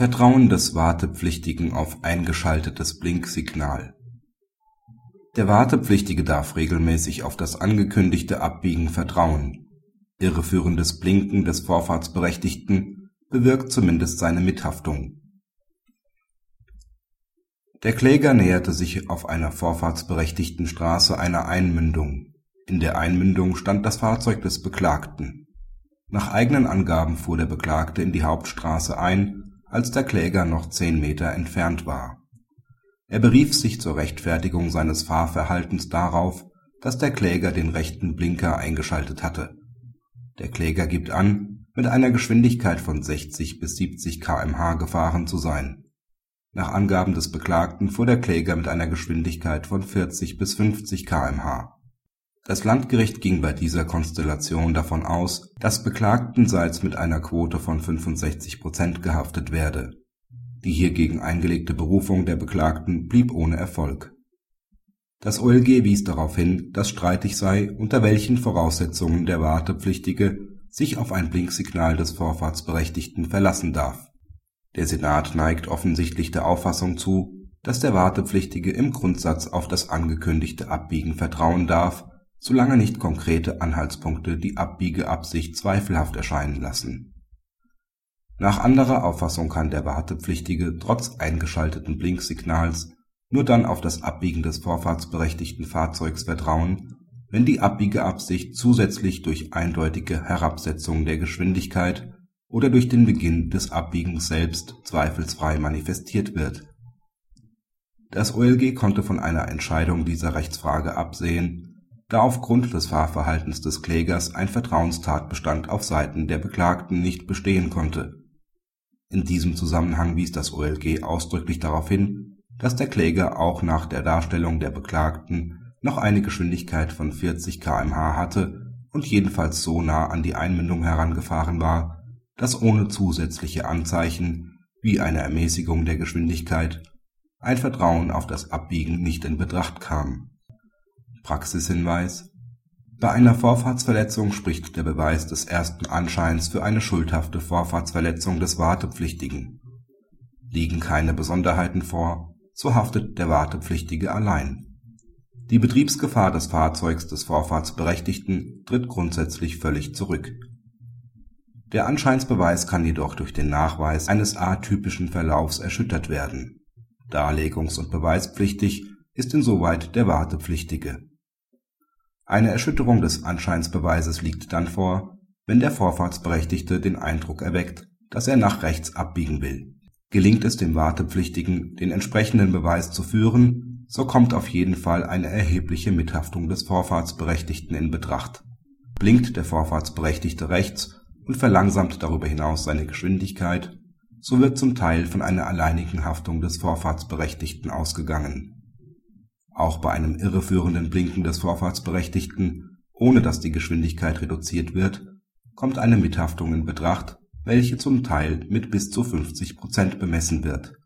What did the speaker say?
Vertrauen des Wartepflichtigen auf eingeschaltetes Blinksignal Der Wartepflichtige darf regelmäßig auf das angekündigte Abbiegen vertrauen. Irreführendes Blinken des Vorfahrtsberechtigten bewirkt zumindest seine Mithaftung. Der Kläger näherte sich auf einer vorfahrtsberechtigten Straße einer Einmündung. In der Einmündung stand das Fahrzeug des Beklagten. Nach eigenen Angaben fuhr der Beklagte in die Hauptstraße ein als der Kläger noch zehn Meter entfernt war. Er berief sich zur Rechtfertigung seines Fahrverhaltens darauf, dass der Kläger den rechten Blinker eingeschaltet hatte. Der Kläger gibt an, mit einer Geschwindigkeit von 60 bis 70 km/h gefahren zu sein. Nach Angaben des Beklagten fuhr der Kläger mit einer Geschwindigkeit von 40 bis 50 km/h das Landgericht ging bei dieser Konstellation davon aus, dass Beklagtenseits mit einer Quote von 65 Prozent gehaftet werde. Die hiergegen eingelegte Berufung der Beklagten blieb ohne Erfolg. Das OLG wies darauf hin, dass streitig sei, unter welchen Voraussetzungen der Wartepflichtige sich auf ein Blinksignal des Vorfahrtsberechtigten verlassen darf. Der Senat neigt offensichtlich der Auffassung zu, dass der Wartepflichtige im Grundsatz auf das angekündigte Abbiegen vertrauen darf solange nicht konkrete Anhaltspunkte die Abbiegeabsicht zweifelhaft erscheinen lassen. Nach anderer Auffassung kann der Wartepflichtige trotz eingeschalteten Blinksignals nur dann auf das Abbiegen des vorfahrtsberechtigten Fahrzeugs vertrauen, wenn die Abbiegeabsicht zusätzlich durch eindeutige Herabsetzung der Geschwindigkeit oder durch den Beginn des Abbiegens selbst zweifelsfrei manifestiert wird. Das OLG konnte von einer Entscheidung dieser Rechtsfrage absehen da aufgrund des Fahrverhaltens des Klägers ein Vertrauenstatbestand auf Seiten der Beklagten nicht bestehen konnte. In diesem Zusammenhang wies das OLG ausdrücklich darauf hin, dass der Kläger auch nach der Darstellung der Beklagten noch eine Geschwindigkeit von 40 km/h hatte und jedenfalls so nah an die Einmündung herangefahren war, dass ohne zusätzliche Anzeichen wie eine Ermäßigung der Geschwindigkeit ein Vertrauen auf das Abbiegen nicht in Betracht kam Praxishinweis Bei einer Vorfahrtsverletzung spricht der Beweis des ersten Anscheins für eine schuldhafte Vorfahrtsverletzung des Wartepflichtigen. Liegen keine Besonderheiten vor, so haftet der Wartepflichtige allein. Die Betriebsgefahr des Fahrzeugs des Vorfahrtsberechtigten tritt grundsätzlich völlig zurück. Der Anscheinsbeweis kann jedoch durch den Nachweis eines atypischen Verlaufs erschüttert werden. Darlegungs und beweispflichtig ist insoweit der Wartepflichtige eine Erschütterung des Anscheinsbeweises liegt dann vor, wenn der Vorfahrtsberechtigte den Eindruck erweckt, dass er nach rechts abbiegen will. Gelingt es dem Wartepflichtigen, den entsprechenden Beweis zu führen, so kommt auf jeden Fall eine erhebliche Mithaftung des Vorfahrtsberechtigten in Betracht. Blinkt der Vorfahrtsberechtigte rechts und verlangsamt darüber hinaus seine Geschwindigkeit, so wird zum Teil von einer alleinigen Haftung des Vorfahrtsberechtigten ausgegangen auch bei einem irreführenden Blinken des Vorfahrtsberechtigten, ohne dass die Geschwindigkeit reduziert wird, kommt eine Mithaftung in Betracht, welche zum Teil mit bis zu 50 Prozent bemessen wird